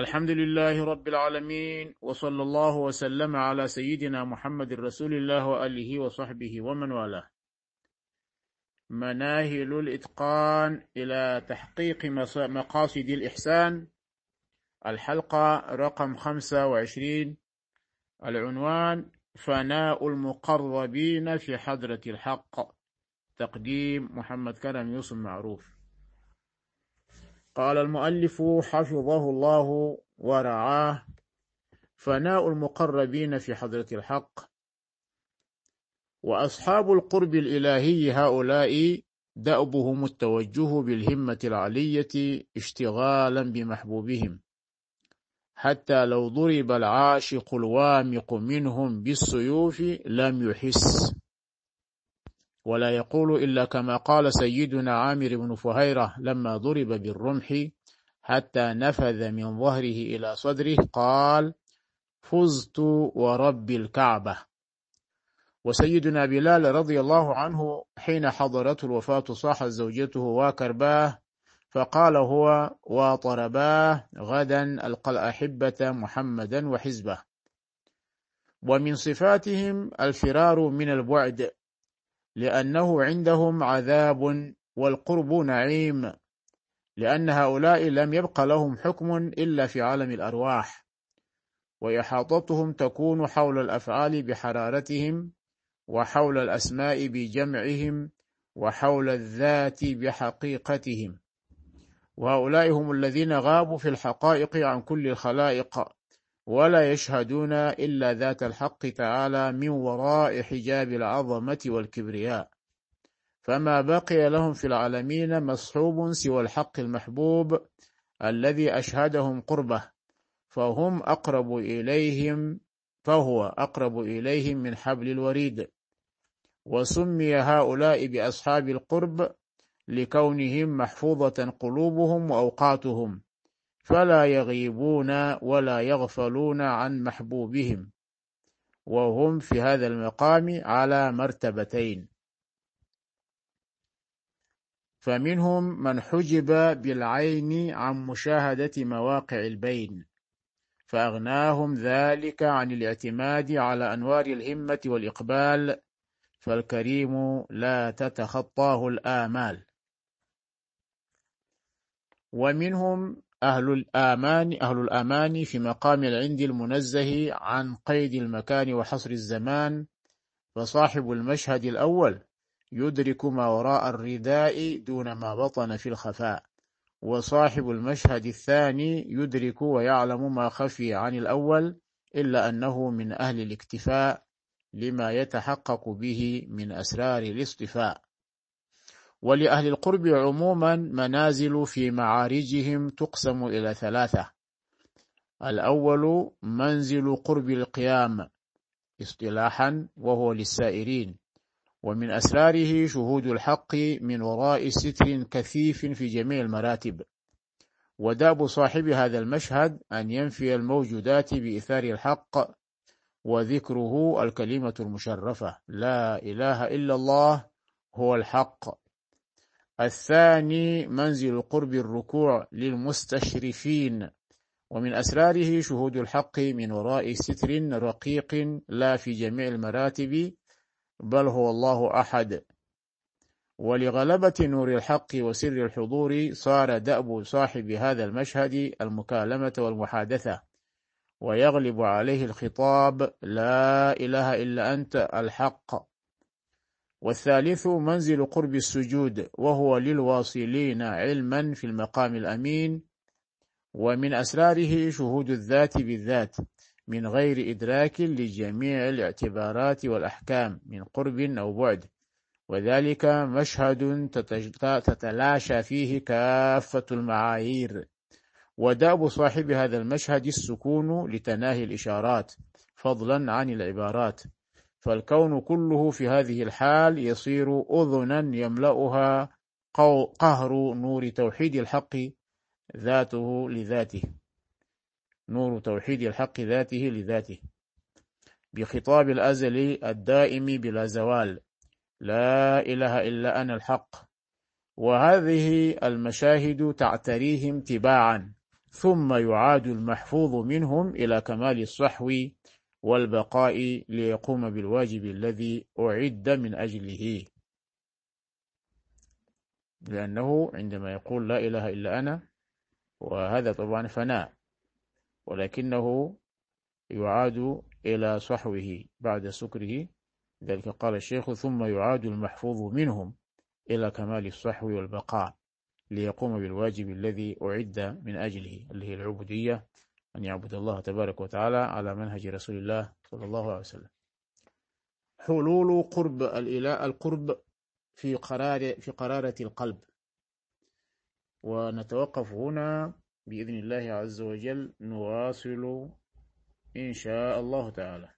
الحمد لله رب العالمين وصلى الله وسلم على سيدنا محمد رسول الله وآله وصحبه ومن والاه. مناهل الإتقان إلى تحقيق مقاصد الإحسان. الحلقة رقم 25 العنوان فناء المقربين في حضرة الحق. تقديم محمد كرم يوسف معروف. قال المؤلف حفظه الله ورعاه. فناء المقربين في حضرة الحق. وأصحاب القرب الإلهي هؤلاء دأبهم التوجه بالهمة العلية اشتغالا بمحبوبهم. حتى لو ضرب العاشق الوامق منهم بالسيوف لم يحس. ولا يقول إلا كما قال سيدنا عامر بن فهيرة لما ضرب بالرمح حتى نفذ من ظهره إلى صدره قال فزت ورب الكعبة. وسيدنا بلال رضي الله عنه حين حضرته الوفاة صاحت زوجته وكرباه فقال هو وطرباه غدا ألقى الأحبة محمدا وحزبه. ومن صفاتهم الفرار من البعد لأنه عندهم عذاب والقرب نعيم لأن هؤلاء لم يبق لهم حكم إلا في عالم الأرواح وإحاطتهم تكون حول الأفعال بحرارتهم وحول الأسماء بجمعهم وحول الذات بحقيقتهم. وهؤلاء هم الذين غابوا في الحقائق عن كل الخلائق. ولا يشهدون إلا ذات الحق تعالى من وراء حجاب العظمة والكبرياء. فما بقي لهم في العالمين مصحوب سوى الحق المحبوب الذي أشهدهم قربه فهم أقرب إليهم فهو أقرب إليهم من حبل الوريد. وسمي هؤلاء بأصحاب القرب لكونهم محفوظة قلوبهم وأوقاتهم. فلا يغيبون ولا يغفلون عن محبوبهم. وهم في هذا المقام على مرتبتين. فمنهم من حجب بالعين عن مشاهدة مواقع البين فأغناهم ذلك عن الاعتماد على أنوار الهمة والإقبال فالكريم لا تتخطاه الآمال. ومنهم أهل الآمان أهل الأمان في مقام العند المنزه عن قيد المكان وحصر الزمان فصاحب المشهد الأول يدرك ما وراء الرداء دون ما بطن في الخفاء. وصاحب المشهد الثاني يدرك ويعلم ما خفي عن الأول إلا أنه من أهل الاكتفاء لما يتحقق به من أسرار الاصطفاء. ولأهل القرب عموما منازل في معارجهم تقسم إلى ثلاثة. الأول منزل قرب القيام اصطلاحا وهو للسائرين ومن أسراره شهود الحق من وراء ستر كثيف في جميع المراتب. وداب صاحب هذا المشهد أن ينفي الموجودات بإثار الحق وذكره الكلمة المشرفة لا إله إلا الله هو الحق الثاني منزل قرب الركوع للمستشرفين ومن أسراره شهود الحق من وراء ستر رقيق لا في جميع المراتب بل هو الله أحد. ولغلبة نور الحق وسر الحضور صار دأب صاحب هذا المشهد المكالمة والمحادثة ويغلب عليه الخطاب لا إله إلا أنت الحق. والثالث منزل قرب السجود وهو للواصلين علما في المقام الأمين ومن أسراره شهود الذات بالذات من غير إدراك لجميع الاعتبارات والأحكام من قرب أو بعد. وذلك مشهد تتلاشى فيه كافة المعايير. وداب صاحب هذا المشهد السكون لتناهي الإشارات فضلا عن العبارات. فالكون كله في هذه الحال يصير أذنا يملأها قهر نور توحيد الحق ذاته لذاته. نور توحيد الحق ذاته لذاته. بخطاب الأزل الدائم بلا زوال. لا إله إلا أنا الحق. وهذه المشاهد تعتريهم تباعا. ثم يعاد المحفوظ منهم إلى كمال الصحو والبقاء ليقوم بالواجب الذي أعد من أجله. لأنه عندما يقول لا إله إلا أنا وهذا طبعا فناء ولكنه يعاد إلى صحوه بعد سكره. ذلك قال الشيخ ثم يعاد المحفوظ منهم إلى كمال الصحو والبقاء ليقوم بالواجب الذي أعد من أجله اللي هي العبودية. أن يعبد الله تبارك وتعالى على منهج رسول الله صلى الله عليه وسلم. حلول قرب الإله القرب في قرار في قرارة القلب. ونتوقف هنا بإذن الله عز وجل نواصل إن شاء الله تعالى.